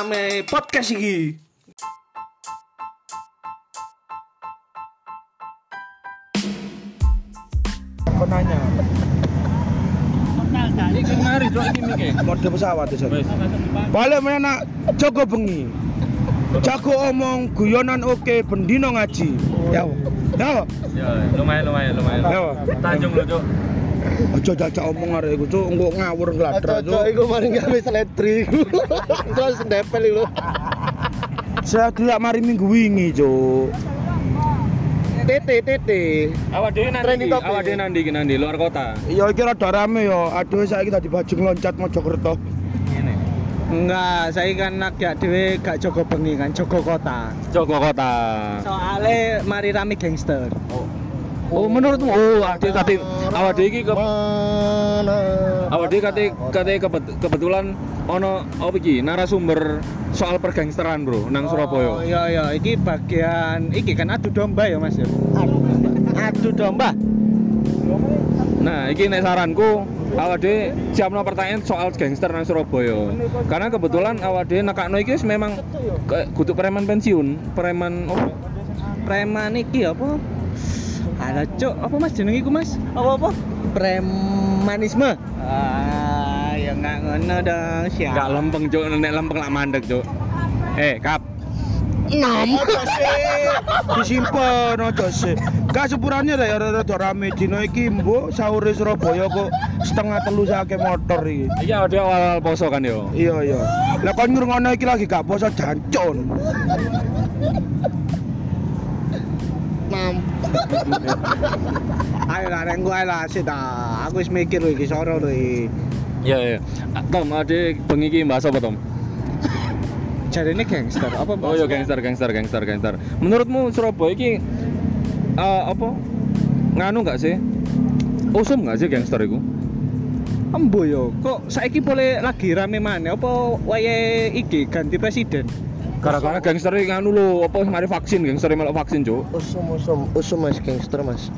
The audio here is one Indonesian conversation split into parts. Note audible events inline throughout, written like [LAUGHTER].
Rame podcast iki. Aku nanya. Iki mari cok iki miki. Mode pesawat ya. Balik mana nak jaga bengi. Jago omong guyonan oke bendino ngaji. Ya. Ya. Ya, lumayan lumayan lumayan. Ya. Tanjung lho cok. Aja jajak omong arek iku cuk engko ngawur ngladra cuk. iku mari gawe seletri. Terus ndepel iku. [LAUGHS] Saya tidak mari minggu wingi cuk. Tete, tete. Awak dhewe nanti, awak dhewe nanti iki nanti luar kota. Ya iki rada rame ya. Aduh saiki tadi bajing loncat Mojokerto. Enggak, saya kan nak gak dhewe gak jogo bengi kan, jogo kota. Joko kota. Soale mari rame gangster. Oh, menurutmu oh ade kate awak dhewe iki ke awak dhewe kate kate kebet- kebetulan ono apa iki narasumber soal pergangsteran, Bro, nang Oh Surabaya. iya iya, iki bagian iki kan adu domba ya Mas ya. Adu domba. Adu domba. Nah, iki nek saranku awak dhewe siapno pertanyaan soal gangster nang Surabaya. Karena kebetulan awak dhewe nekakno iki memang kudu preman pensiun, preman oh, Preman iki apa? Ada cok, apa Mas jeneng iku Mas? Apa apa? Premanisme. Ah, ya enggak ngono dong, siap. Gak lempeng cuk, nek lempeng lak mandek cuk. Eh, kap. Enam. Disimpen aja sih. Gak sepurane ya rada rame dino iki mbok sahure Surabaya kok setengah telu sake motor iki. Iki awak dhewe awal poso kan yo. Iya iya. Lah kon ngrungono iki lagi gak poso jancun. Mam. Ayo lah reng gue lah sih ta. Aku wis mikir lho iki soro lho iki. Iya iya. Ah, Tom, ade bengi iki bahas apa Tom? Jadi ini gangster apa? Oh iya gangster gangster gangster gangster. Menurutmu Surabaya iki eh, apa? Nganu gak sih? Usum gak sih gangster iku? Embo yo, kok saiki boleh lagi rame mana? Apa wayahe iki ganti presiden? Gara-gara gangster iki nganu lho, apa mari vaksin gangster melok vaksin cuk. Usum, usum, usum mas gangster mas.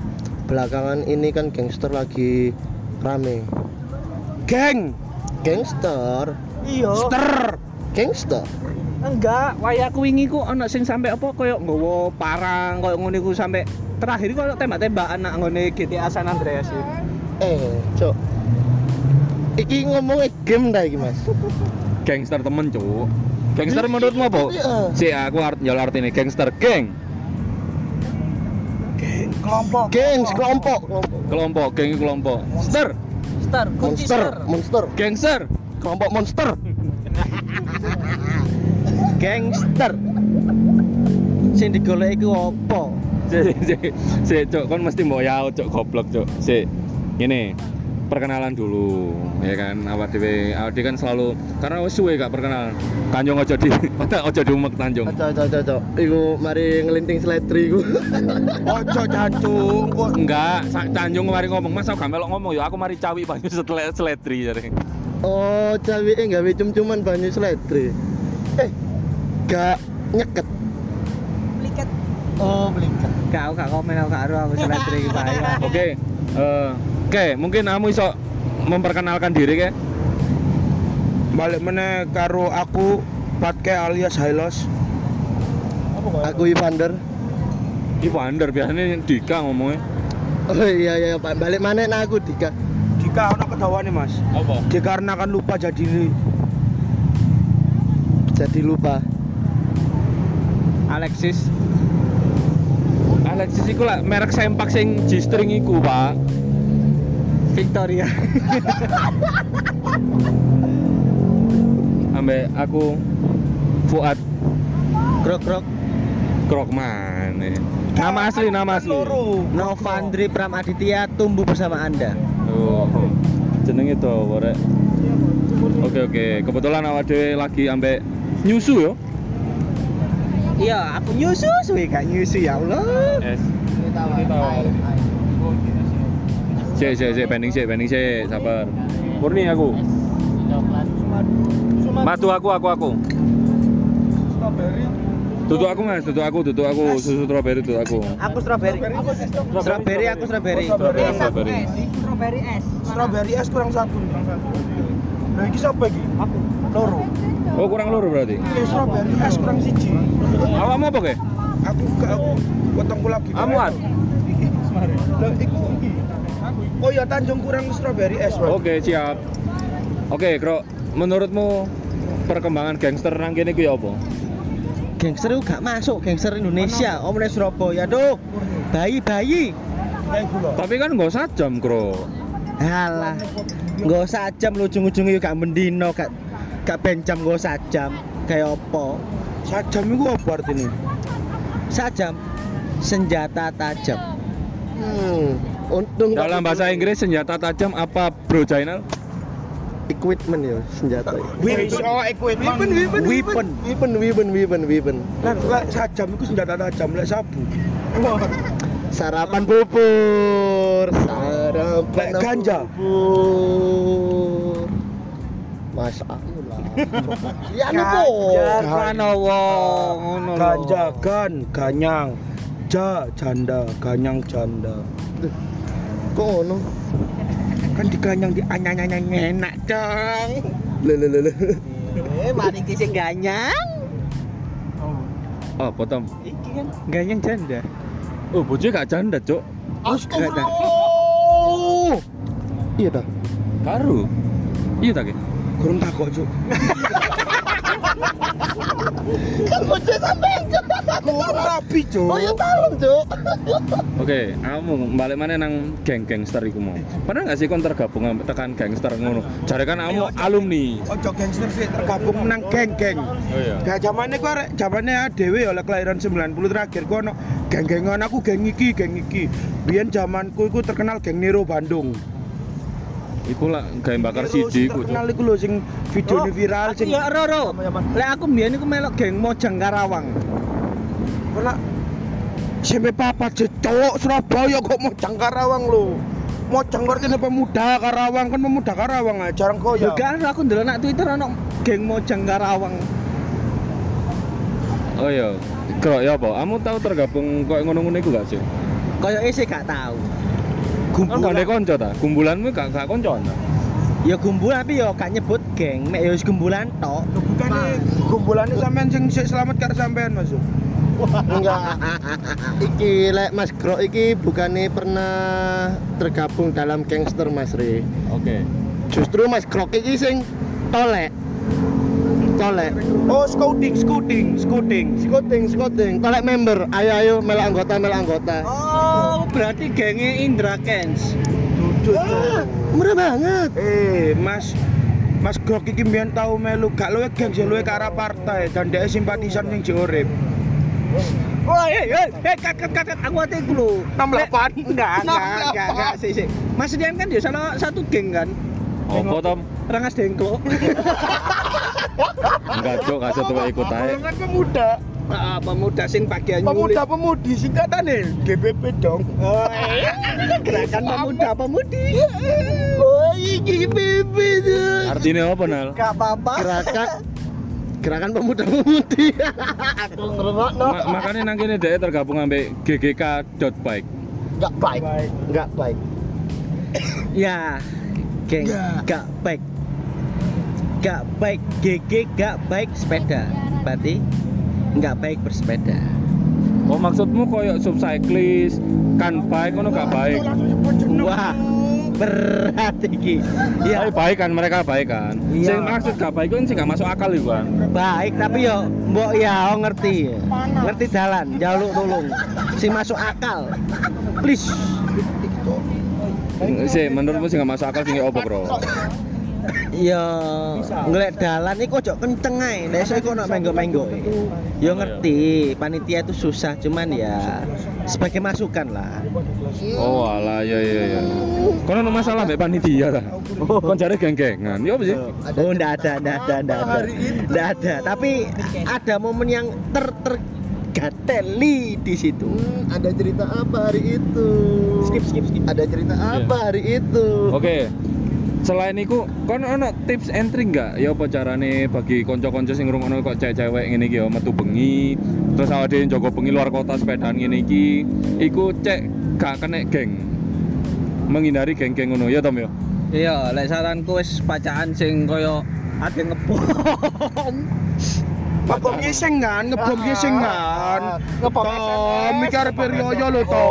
Belakangan ini kan gangster lagi rame. Geng. Gangster, Iya. Ster. Gangster. Enggak, wayaku wingi ku ana sing sampe apa koyo nggawa parang koyo ngono iku sampe terakhir koyo tembak-tembakan nak ngone GTA San Andreas iki. Eh, cok. Iki ngomongnya game dah iki mas. [LAUGHS] Gangster temen cuk. Gangster menurutmu apa? Iya. Si aku art nyol artine gangster geng. Kelompok. Gengs, kelompok. Kelompok, geng kelompok. Ster, Star, Monster, monster. gangster. Kelompok monster. Gangster. Sing digoleki ku apa? Si, cuk, kon mesti mbok yaut, cuk, goblok, cuk. Si, ini perkenalan dulu, ya kan? Awak dhewe, awak kan selalu karena wis suwe gak perkenalan. Tanjung aja di, [LAUGHS] aja diumek Tanjung. Cok, cok, cok, cok. Iku mari ngelinting seletri iku. [LAUGHS] Ojo jancung kok. Enggak, sak Tanjung mari ngomong, Mas aku gak melok ngomong ya, aku mari cawi banyu setelah seletri jare. Oh, cawe eh gawe cum-cuman banyu seletri. Eh, gak nyeket. Bliket. Oh, belikan. Gak, aku gak komen aku gak aru aku seletri iki. [LAUGHS] Oke. eh, Oke, mungkin kamu iso memperkenalkan diri ke? Balik meneh karo aku Patke alias Hailos. Aku Ivander. Ibu Under biasanya Dika ngomongnya. Oh iya iya Pak, balik mana nah aku Dika. Jika ana kedawane Mas. Apa? Dikarenakan lupa jadi Jadi lupa. Alexis. Alexis iku lah merek sempak sing G-string iku, Pak. Victoria. [LAUGHS] Ambek aku Fuad Grok-grok. Krokman. Nama asli, nama asli. Novandri Pramaditya tumbuh bersama Anda. Oh. Jenenge to. Oke oke, kebetulan awak dhewe lagi ambek nyusu yo. Iya, aku nyusu suwe gak nyusu ya Allah. Es. Cek, cek, cek, pending cek, pending cek, sabar. Murni aku. Matu aku, aku, aku. Tutu aku mas, tutu aku, tutu aku, susu strawberry tutu aku. Aku strawberry. Strawberry aku strawberry. Strawberry, strawberry. Strawberry es. Strawberry es kurang satu. Nah, iki sapa iki? Aku. Loro. Oh kurang loro berarti. Eh, strawberry es kurang siji. Awakmu apa ke? Aku gak aku potongku lagi. Amuan. Iki. Lah iku iki. Oh iya Tanjung kurang strawberry es, Mas. Oke siap. Oke, Kro. Menurutmu perkembangan gangster nang kene ku ya apa? Gangster itu gak masuk, gangster Indonesia. Om nek Surabaya tuh. Bayi-bayi. Tapi kan nggak sajam, Kro. Halah. Nggak usah jam lu ujung-ujungnya gak mendino, gak gak bencam nggak usah jam. Kayak apa? Sajam iku apa artine? Sajam. Senjata tajam. Hmm, untung Dalam bahasa Inggris senjata tajam apa, Bro Jainal? equipment ya senjata. Weapon. Oh, equipment. Weapon, Weapon. Weapon, weapon, weapon, weapon. Lah, lah sajam iku senjata tajam, lek sabu. Sarapan bubur, sarapan ganja? bubur. Masya Allah. Ya apa? Kan wong ngono lho. Ganja, gan, ganyang. Ja, janda, ganyang janda. Kok ngono? Kan diganyang di anyang-anyang enak, Cang. Le le le le. Eh, mari ki sing ganyang. Oh, potom. Iki kan ganyang janda. Oh, bocah gak janda, Cuk. Astagfirullah. Iya dah. Karo. Iya tak, Ki? Kurang takok, Cuk. [LAUGHS] Kan bocah sampean Kurang rapi, Cuk. Oh ya talon, Cuk. Oke, kamu balik mana nang geng gangster iku mau? Pernah gak sih kon tergabung tekan gangster ngono? Jare kan kamu alumni. Ojo gangster sih tergabung nang geng-geng. Oh iya. Gak zamane ku arek zamane dhewe oleh kelahiran 90 terakhir ku ono geng-gengan aku geng iki, geng iki. Biyen zamanku iku terkenal geng Nero Bandung. Iku lah gawe bakar Nero siji iku. Terkenal iku lho sing videone viral sing Ya Roro. Lek aku mbiyen iku melok geng Mojang Karawang. Ora SMP papa cecok Surabaya kok mau Karawang lho. Mau artinya pemuda Karawang kan pemuda Karawang aja jarang kok Yo ya. kan aku ndelok nak Twitter ono geng Mojang Karawang. Oh iya. Kro ya apa? Kamu tahu tergabung kok ngono-ngono iku gak sih? Kayak sih gak tahu. Kan gak ada konco ta? Gumbulanmu gak gak konco ta? Ya gumbul tapi yo gak nyebut geng, mek yo wis gumbulan tok. Bukan kumpulannya sampean sing sik selamat karo sampean Mas. Enggak. Iki lek Mas Gro iki bukannya pernah tergabung dalam gangster Mas Re. Oke. Justru Mas Gro iki sing tolek. Tolek. Oh, scouting, scouting, scouting. Scouting, scouting. Tolek member. Ayo ayo melak anggota, melak anggota. Oh, berarti gengnya Indra Kens. Wah, murah banget. Eh, Mas Mas Grok iki mbiyen tau melu gak luwe geng sing luwe ke arah partai dan dia simpatisan sing jek urip. Oh, eh, eh, eh, kaget, kaget, aku hati dulu. 68. [LAUGHS] Enggak, enggak, enggak, enggak, sih, sih. Mas Dian kan dia salah satu geng kan? Apa Tom? Rangas Dengklo. [LAUGHS] Enggak, Cuk, gak setua ikut ae. Golongan pemuda. Ah, pemuda sing bagian. Pemuda pemudi singkatane GBP dong. Oh, eh. Gerakan pemuda pemudi. Oh, iki tuh. Artinya apa, Nal? Gak apa-apa. Gerakan gerakan pemuda pemudi. [LAUGHS] Aku ngerungokno. Ma- makanya nang kene dhek tergabung ambek ggk.bike. Enggak baik. Enggak baik. Ya, geng, Enggak. gak baik. Gak baik, GG gak baik sepeda. Berarti nggak baik bersepeda. Oh maksudmu koyo subcyclist, kan bike ngono gak baik. Wah, berat iki. Tapi Ya, baik kan mereka baik kan. Iya. Sing maksud gak baik kan sih gak masuk akal iku kan. baik tapi yo mbok ya oh, ngerti. Ngerti jalan, jaluk tolong. Si masuk akal. Please. Sih menurutmu sih gak masuk akal sing opo, Bro? Ya ngelek dalan iku ojo kenceng ae. Nek iso iku ono menggo-menggo. Yo ngerti, panitia itu susah cuman ya sebagai masukan lah. Oh alah ya ya ya. Kono ono masalah mbek panitia ta. Kon jare geng-gengan. Ya apa sih? Oh, enggak ada, enggak ada, enggak ada. Enggak ada. Tapi ada momen yang ter ter gateli di situ. Hmm, ada cerita apa hari itu? Skip skip skip. Ada cerita Iya. apa hari itu? Oke. Selain iku, kon ono tips and enggak? Ya apa carane bagi kanca-kanca sing ngrungokno kok cewek-cewek iki ya metu bengi, terus awake dhewe njogo bengi luar kota sepedaan ngene iki, iku cek gak kena geng. Menghindari geng-geng ngono ya, Tom ya. Iya, lek saranku wis pacaan sing koyo ade ngebom. [LAUGHS] Ngebom ngising kan, ngebom ah, ngising kan. Ah, ngebom Tommy karep riyoyo lho to.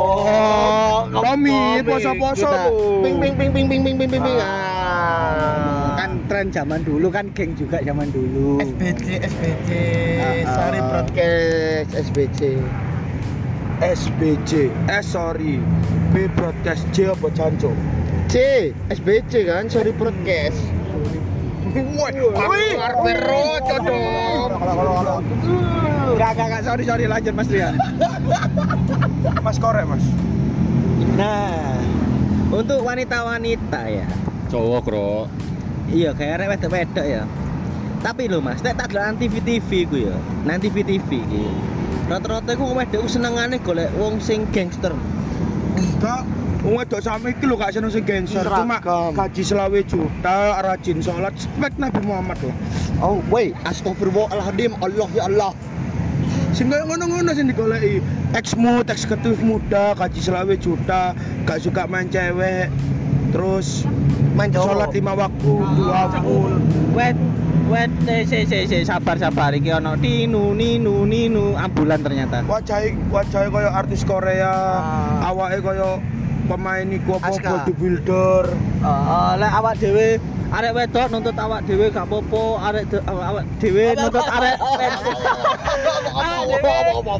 Tommy poso-poso Ping ping ping ping ping ping ping ping. Ah. Kan tren zaman dulu kan geng juga zaman dulu. SBC SBC. Sorry broadcast. SBC. SBC eh sorry. B broadcast C apa canco C SBC kan sorry broadcast. Woi, woi, dong. Enggak, enggak, enggak, sorry, sorry, lanjut Mas Rian. Mas korek, Mas. Nah, untuk wanita-wanita ya. Cowok, Bro. Iya, kayak arek wedok-wedok ya. Tapi lho Mas, nek tak delok TV TV ku ya. Nang TV TV iki. Rata-rata ku wedok senengane golek wong sing gangster. Enggak. Wong wedok sampe iki lho gak seneng sing gangster, cuma gaji selawe juta, rajin sholat, spek Nabi Muhammad loh. oh wait astagfirullahaladzim Allah ya Allah Sing kaya ngono-ngono sing digoleki. Ex-mood, eksekutif muda, gaji selawe juta, gak suka main cewek. Terus main sholat lima waktu, dua full. Wet wet si si si sabar sabar iki ono ninu ninu ninu ambulan ternyata. Wajahnya wajahnya kaya artis Korea, Ah. awake kaya pemain iku apa bodybuilder. Heeh, lek awak dhewe arek wedok nuntut awak dhewe gak apa-apa, arek de- awak dhewe nuntut arek [LAUGHS]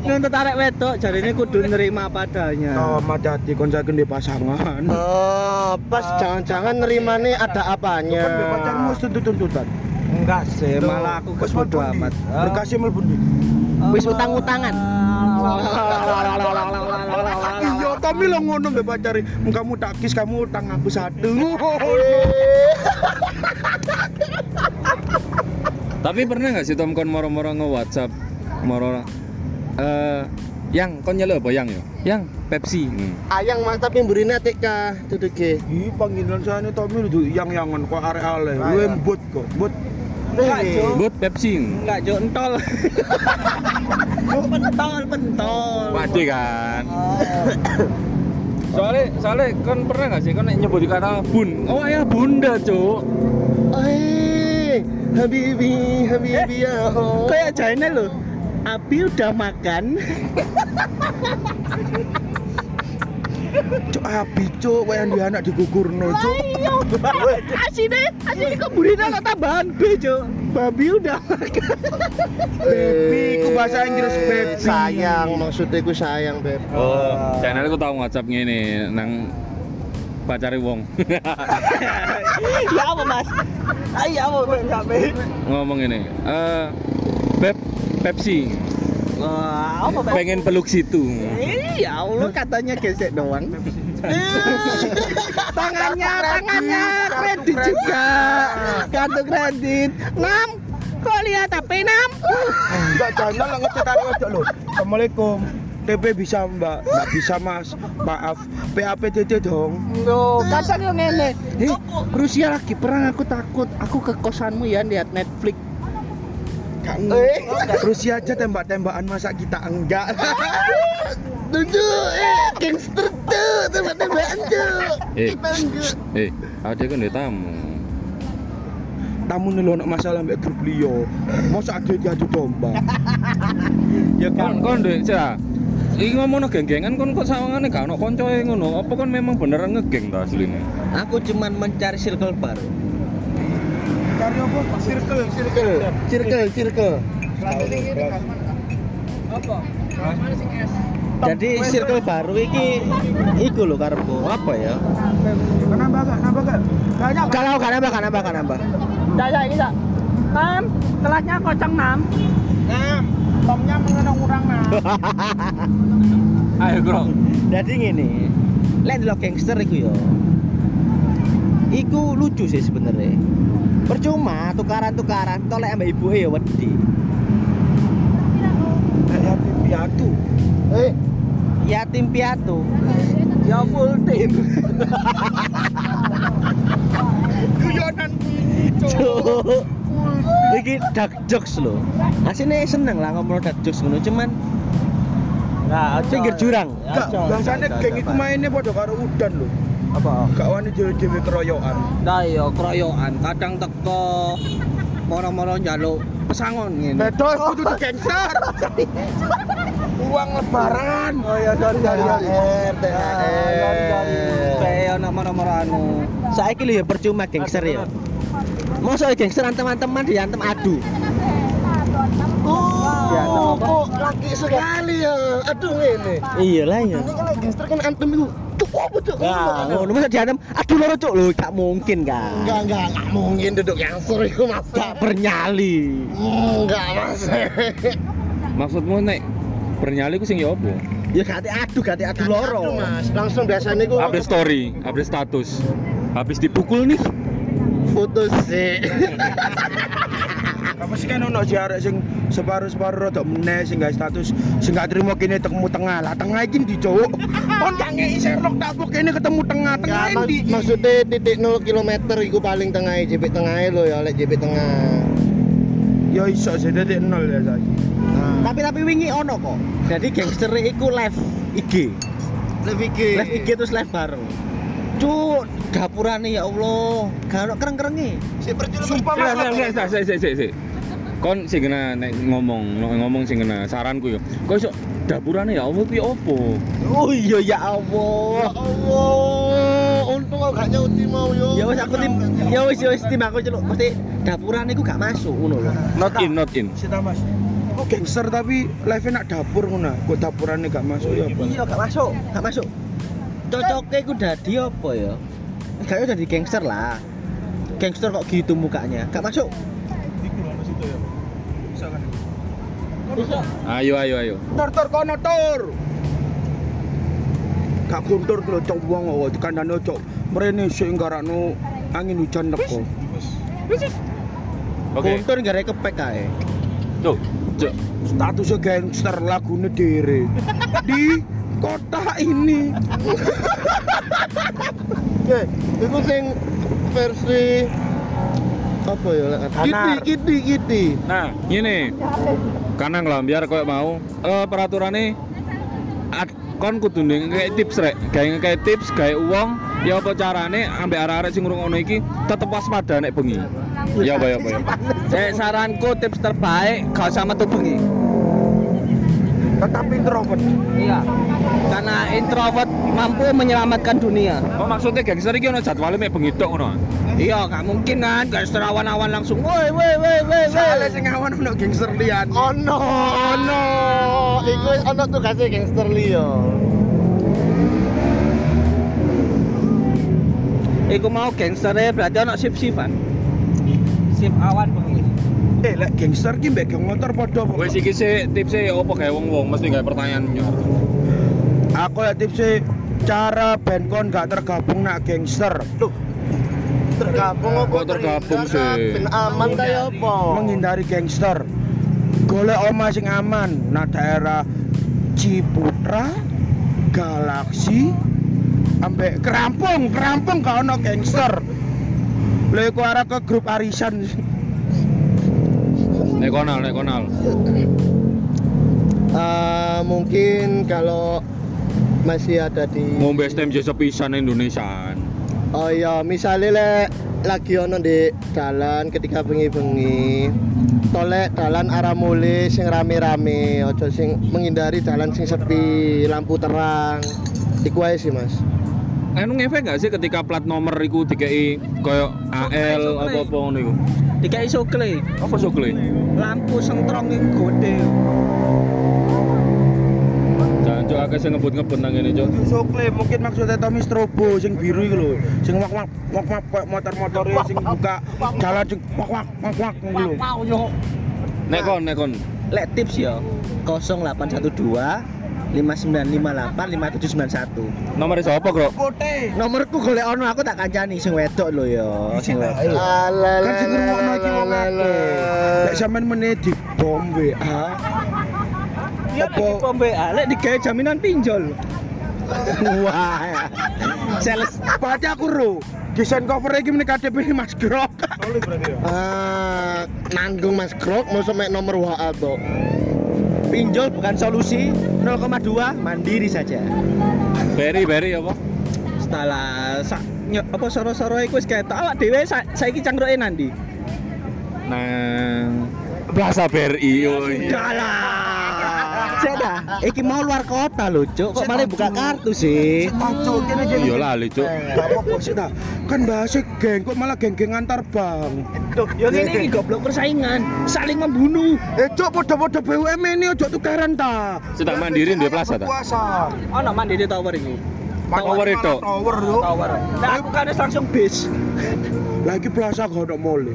nuntut arek wedok jarine kudu nerima padanya. Oh, hati kon saken di pasangan. Oh, pas jangan-jangan nerimane ada apanya. Kan pacarmu tuntut-tuntutan. Enggak sih, malah aku Wis ndi? amat. Berkasnya mlebu? Wis utang-utangan. [LAUGHS] Tommy lo ngono mbek pacari. Kamu tak kis, kamu utang aku satu. Tapi pernah nggak sih Tom kon moro-moro nge WhatsApp moro eh yang kon nyelo apa yang yo? Yang Pepsi. Hmm. Ayang mas tapi mburine TK duduke. Ih, panggilan saya Tommy lu yang-yangan kok arek ale. Lu embut kok, but Buat Pepsi. Enggak, Jo, entol. [LAUGHS] pentol, pentol. Pasti kan. soalnya soalnya kon pernah nggak sih kon nek nyebut kata bun oh ya bunda cuk Eh, Habibi, Habibi ya. oh. Kayak China loh. Abi udah makan. [LAUGHS] cuk api cuk wayan di anak digugurno cuk. [LAUGHS] Asine, asine kok burina kok tambahan B, Jo. Babi udah. Baby, ku bahasa Inggris baby. Sayang, maksudnya ku sayang, Beb. oh channel aku tahu WhatsApp ngene nang pacare wong ya apa, Mas? Ayo apa kok sampe? ngomong ini eh Beb Pepsi Wah, apa, Mas? pengen peluk situ Iya, Allah katanya gesek doang. [LAUGHS] tangannya, tangannya kredit juga. Kartu kredit. Nam, kok lihat HP Nam? Enggak jangan lah ngecek arek wedok lho. Assalamualaikum. TP bisa mbak, nggak bisa mas, maaf PAPTT dong Loh, kadang yang ngene. Eh, Rusia lagi perang aku takut. Aku ke kosanmu ya lihat Netflix. Kang, Eh. Rusia aja tembak-tembakan masa kita enggak [LAUGHS] Tuju, eh, gangster tuh, tembak-tembakan tuh. eh enggak. eh ada kan dia tamu Tamu nih lo masalah mbak grup Leo Masa ada diadu domba [LAUGHS] ya kon kon deh cah Iki ngomongno geng-gengan kon kok sawangane gak ono koncoe ngono. Apa kon memang beneran ngegeng ta asline? Aku cuman mencari circle baru. Cari apa? Circle, Circle, circle, circle. Jadi circle baru iki iku lho karepku. Apa ya? Nambah gak? Nambah gak? Banyak nambah, gak nambah, gak nambah, gak nambah. Dah saya ini sak. Nam, kelasnya kocang nam. Nam, tomnya mengenang orang nam [LAUGHS] Ayo, Bro. Jadi ngene. Lek delok gangster iku yo. Iku lucu sih sebenarnya. Percuma tukaran-tukaran tolek ambek ibuke ya wedi. Kayak pipi ada yatim piatu ya full tim Guyonan Cuk. Iki dark jokes lho. Asine seneng lah ngomong dark jokes ngono, cuman Nah, pinggir jurang. Bangsane geng iku mainnya padha karo udan lho. Apa? Gak wani dhewe-dhewe keroyokan. Nah iya kroyokan, kadang teko moro-moro njaluk pesangon ngene. Bedo kudu di gangster. Uang lebaran. Oh iya, sorry, sorry, sorry. THR Kayak ono moro-moro anu. Saiki lho ya percuma gangster ya. Masa gangster antem-anteman diantem adu. Ya, Oh, kok laki sekali ya. Aduh ini. Iya lah ya. Ini kan gangster kan antem itu. Apa tuh? Nah, ngono masa diantem adu loro cuk lho, gak mungkin kan. Enggak, enggak, enggak mungkin duduk gangster itu mas. Gak bernyali. Enggak mas. Maksudmu nek bernyali ku sing ya apa? Ya gak adu, gak adu loro. Aduh, mas. Langsung biasanya ku Update story, update status. Habis dipukul nih. foto sih. [LAUGHS] Apa sih kan ono si arek sing separuh-separuh rada meneh sing gak status sing gak trimo kene ketemu tengah. Lah tengah iki ndi, Cuk? [LAUGHS] Kon gak ngei Sherlock tak kok kene ketemu tengah. Tengah Enggak, mak- ndi? maksudnya titik 0 km iku paling tengah JP tengah lo ya, lek JP tengah. Ya iso sih detik nol ya saya. Nah, Tapi tapi wingi ono kok. Jadi gangster iku live IG. lebih Live IG terus live bareng. Cuk, dapurane ya Allah. Gak ono kereng-kerenge. Si percuma. Sumpah Sik, Mas. Kon sing kena nek ngomong, nek ngomong sing kena saranku yo. Kok iso dapurane ya Allah kuwi opo? Oh iya ya Ya Allah. Allah, untung aku gak nyauti mau yo. Ya wis aku tim ya wis ya wis tim aku celuk mesti dapurane iku gak masuk ngono lho. Not in, not in. Sita Mas. Kok gangster tapi live nak dapur ngono. Kok dapurane gak masuk ya apa? Iya gak masuk, gak masuk. Cocoknya iku dadi apa ya? Kayaknya dadi gangster lah. Gangster kok gitu mukanya, gak masuk. Bisa. Ayo, ayo, ayo. Tur tur kono tur. Gak guntur lho cok wong kok kandhane cok mrene sik nggarano angin hujan neko. Oke. Kontur gara kepek kae. Cuk, cuk. Statusnya gangster lagune dere. [LAUGHS] Di kota ini. [LAUGHS] Oke, itu sing versi apa ya? Anar. kiti, kiti. Nah, ini kanang lah biar koyo mau eh peraturannya ad, kon kudu kayak tips rek gawe kayak tips gawe uang ya apa carane ambek arek-arek sing ngrungokno iki tetep waspada nek bengi ya apa ya apa ya Eh saranku tips terbaik gak usah metu bengi. Tetap introvert. Iya. Karena introvert mampu menyelamatkan dunia. oh maksudnya gangster iki ono jadwale mek bengi tok ngono Iya, gak mungkin kan gangster awan-awan langsung woi woi woi woi Soalnya sing awan ono gangster lian. Oh no, oh no. Iku ono tugasnya gangster liyo. Iku mau gangsternya berarti ono sip-sipan. Sip awan bengi. Eh, lek gangster ki mbek geng motor padha apa? wis iki sih tipsnya opo gawe wong-wong mesti gawe pertanyaan nyor Aku ya tipsnya cara band kon gak tergabung nak gangster. Loh, tergabung apa? Kok tergabung sih? Ben aman kaya apa? Menghindari gangster. Golek omah sing aman. Nah daerah Ciputra, Galaksi, ambek Kerampung, Kerampung gak ono gangster. Lha iku arah ke grup arisan. Konal nek konal Eh, mungkin kalau masih ada di ngombe STMJ sepisan Indonesia Oh iya, misalnya lek lagi ono di jalan ketika bengi-bengi tolek jalan arah mule sing rame-rame ojo sing menghindari jalan sing sepi lampu terang. Iku ae sih mas. Anu ngefek gak sih ketika plat nomor iku dikei koyo AL apa-apa ngono iku? Dikai sokle, Apa sokle? lampu sentrong yang gede. Jangan cok akeh sing ngebut-ngebut nang ngene cok. Sokle mungkin maksudnya Tommy Strobo sing biru iku lho. Sing wak wak wak wak kayak motor-motore sing buka jalan sing wak wak wak wak ngono lho. Nek kon nek kon. Lek tips ya 0812 5958 5791. Nomor sapa, Bro? Putih. Nomorku golek ono aku tak kancani sing wedok lho ya, sing wedok. Kan sing ngrungokno iki wong akeh. Lek sampean meneh di bom WA. Iya Apa? pom BA, lek digawe jaminan pinjol. Wah. Sales Berarti aku ro. Desain cover iki meneh KTP ini Mas Grok. Ah, nanggung Mas Krok mau sampai nomor WA to. Pinjol bukan solusi 0,2 mandiri saja. Beri beri apa? Setelah sa, ny- apa soro-soro iku wis ketok awak dhewe sa, saiki cangkruke nandi. Nang Plaza BRI. Oh, iya. Dalah. Seda, iki mau luar kota lho, Cuk. Kok malah buka kartu sih? Kene. Iya lali, Cuk. Gak apa-apa sih ta. Kan bahasa geng kok malah geng-geng antar bank. Tuh, yo ngene iki goblok persaingan, saling membunuh. Eh cok podo-podo BUM ini ojo tukaran ta. Sudah mandiri di plaza ta? Puasa. Ono mandiri tower iki. Tower itu. Tower yo. Tower. Nah, aku kan langsung bis. Lagi plaza gak ono mall.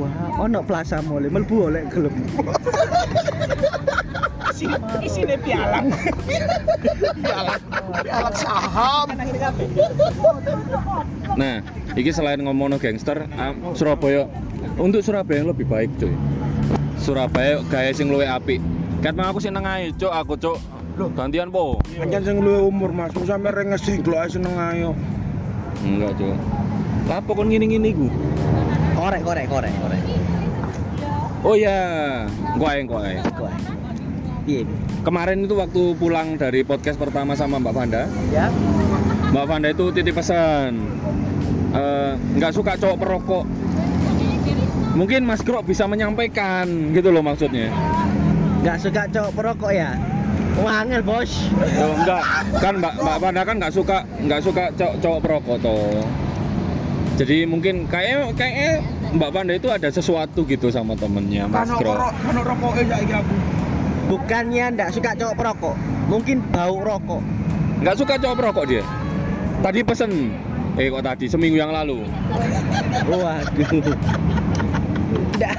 Wah, ono plaza mall, mlebu oleh gelem. Isine isine pialang. Alat saham. Nah, iki selain ngomongno gangster, ah, Surabaya untuk Surabaya yang lebih baik, cuy. Surabaya gaya sing luwih apik. Kat mang aku seneng ae, cuk, aku cuk. Loh, gantian po. Pancen sing luwih umur Mas, Wong sampe renges glok ae seneng ayo. Enggak, cuk. Lapo kon ngene-ngene iku? Korek, korek, korek, korek. Oh iya, engko ae. Wah. Piye? Kemarin itu waktu pulang dari podcast pertama sama Mbak Vanda, Ya. Mbak Vanda itu titip pesan eh, nggak suka cowok perokok. Mungkin Mas Grok bisa menyampaikan gitu loh maksudnya. Nggak suka cowok perokok ya? Wangel, Bos. Oh, enggak, kan Mbak Mbak Vanda kan nggak suka nggak suka cowok, cowok perokok toh. Jadi mungkin kayak kayaknya Mbak Vanda itu ada sesuatu gitu sama temennya Mas kan rokoke saiki aku. Bukannya nggak suka cowok perokok, mungkin bau rokok. Nggak suka cowok perokok dia. Tadi pesen, eh kok tadi seminggu yang lalu. Waduh. Nggak.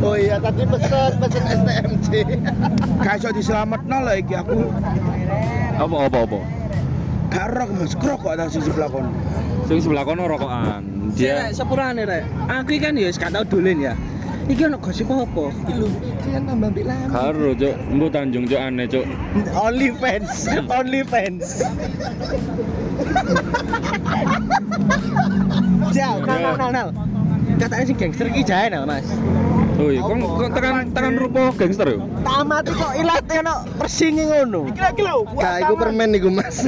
Oh iya, tadi pesen pesen STMJ. Gak iso diselametno lho iki aku. Apa apa apa? Gak rok Mas Grok kok tak sisi sebelah kono. Sing sebelah kono rokokan. Dia sepurane rek. Aku kan ya gak tau dolen ya. Iki ono gosip apa? Lu kan tambah mbik lama. karo cuk, Tanjung cuk aneh cuk. Only fans, [LAUGHS] only fans. [LAUGHS] Jauh, nal, nal, nal, nal. Katanya si gangster iki jahe nal, Mas. Oh iya, kon kon tekan tekan rupa gangster yo. Tamat kok ilat ono persingi ngono. Iki lho, Kak, iku permen iku, Mas.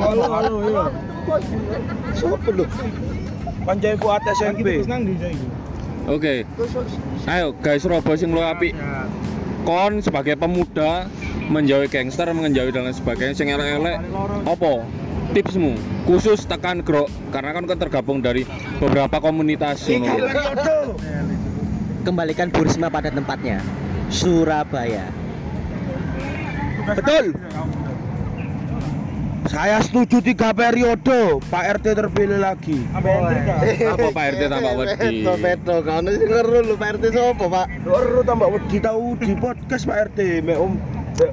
Halo halo yo. Sopo lho? Pancen buat SMP. Oke. Ayo guys Surabaya sing luwih apik. Kon sebagai pemuda menjauhi gangster, menjauhi dan lain sebagainya sing elek-elek apa tipsmu khusus tekan grok karena kan kan tergabung dari beberapa komunitas ngono. Kembalikan Bu Risma pada tempatnya. Surabaya. Betul. Saya setuju tiga periode, Pak RT terpilih lagi. Apa Pak RT tambah wedi? Beto, beto. Kau sing ngeru lho Pak RT sopo, Pak? Baru tambah wedi tahu di podcast Pak RT, Mek Om.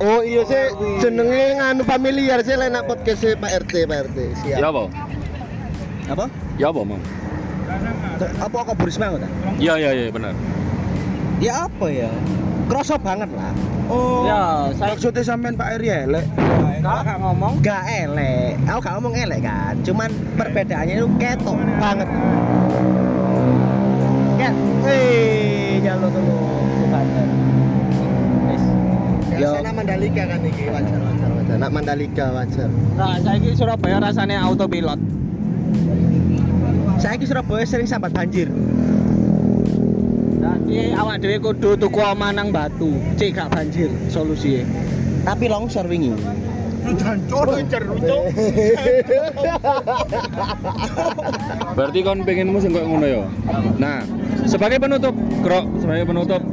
Oh iya sih jenenge nganu familiar sih enak podcast sih Pak RT, Pak RT. Siap. Ya apa? Apa? Ya apa, Mang? Apa kok Bu Risma ngono? Ya ya ya benar. Ya apa ya? Kroso banget lah. Oh. Ya, saya Maksudnya sampean Pak Eri elek. Kalau gak ngomong gak elek, aku gak ngomong elek kan, cuman perbedaannya itu ketok banget. Kan, eh, lo tunggu, banget. Yo, Biasa Mandalika kan iki wajar wajar wajar. Nak Mandalika wajar. nah, saya ini Surabaya rasanya autopilot. Saya ini Surabaya sering sambat banjir. Jadi awak dhewe kudu tuku omah nang batu, cek gak banjir solusinya. Tapi longsor wingi. [LAUGHS] Berarti kon pengenmu sing koyo ngono ya. Nah, sebagai penutup, Grok, sebagai penutup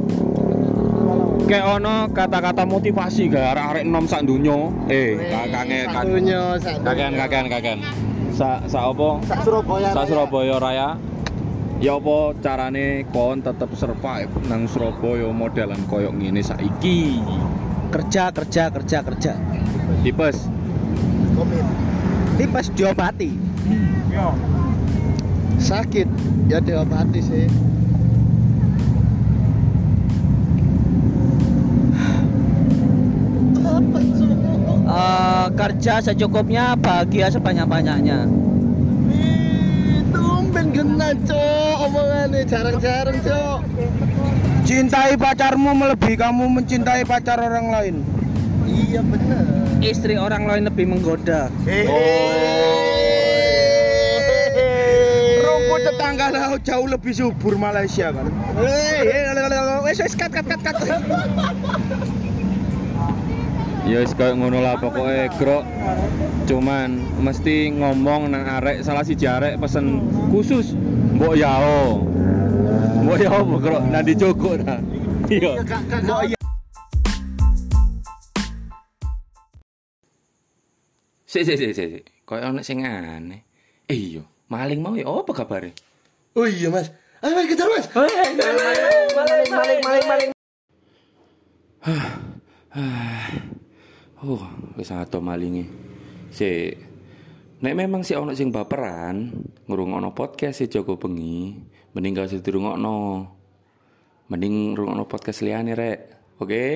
kayak ono kata-kata motivasi gak arek-arek nom sak dunyo. Eh, kakange kan. Kakean kakean kakean. Sa sa apa? Sak Surabaya. Sa. Surabaya Raya. Ya apa carane kon tetep survive nang Surabaya modelan koyo ngene saiki. Kerja, kerja, kerja, kerja. Tipes. Tipes diobati. sakit ya diobati sih kerja secukupnya, bahagia sebanyak-banyaknya. Tumben genah cok omongannya jarang-jarang cok Cintai pacarmu melebihi kamu mencintai pacar orang lain. iya bener Istri orang lain lebih menggoda. Rumput tetangga laut jauh lebih subur Malaysia kan. wes wes kat kat kat kat Ya wis koyo ngono lah pokoknya Grok cuman mesti ngomong nang arek salah si arek pesen khusus mbok yao. Mbok yao mbok Grok nanti cukup dah. [LAUGHS] Iya. Mbok iya. Sik sik sik sik. Koyo ono sing aneh. Eh iya, maling mau ya apa kabare? oh iya mas ayo mas kejar mas Oh, wis ato malinge. Sik. Nek memang si ono sing baperan, ngrungokno podcast si Joko Bengi, mending gak usah dirungokno. Mending ngrungokno podcast liyane rek. Oke?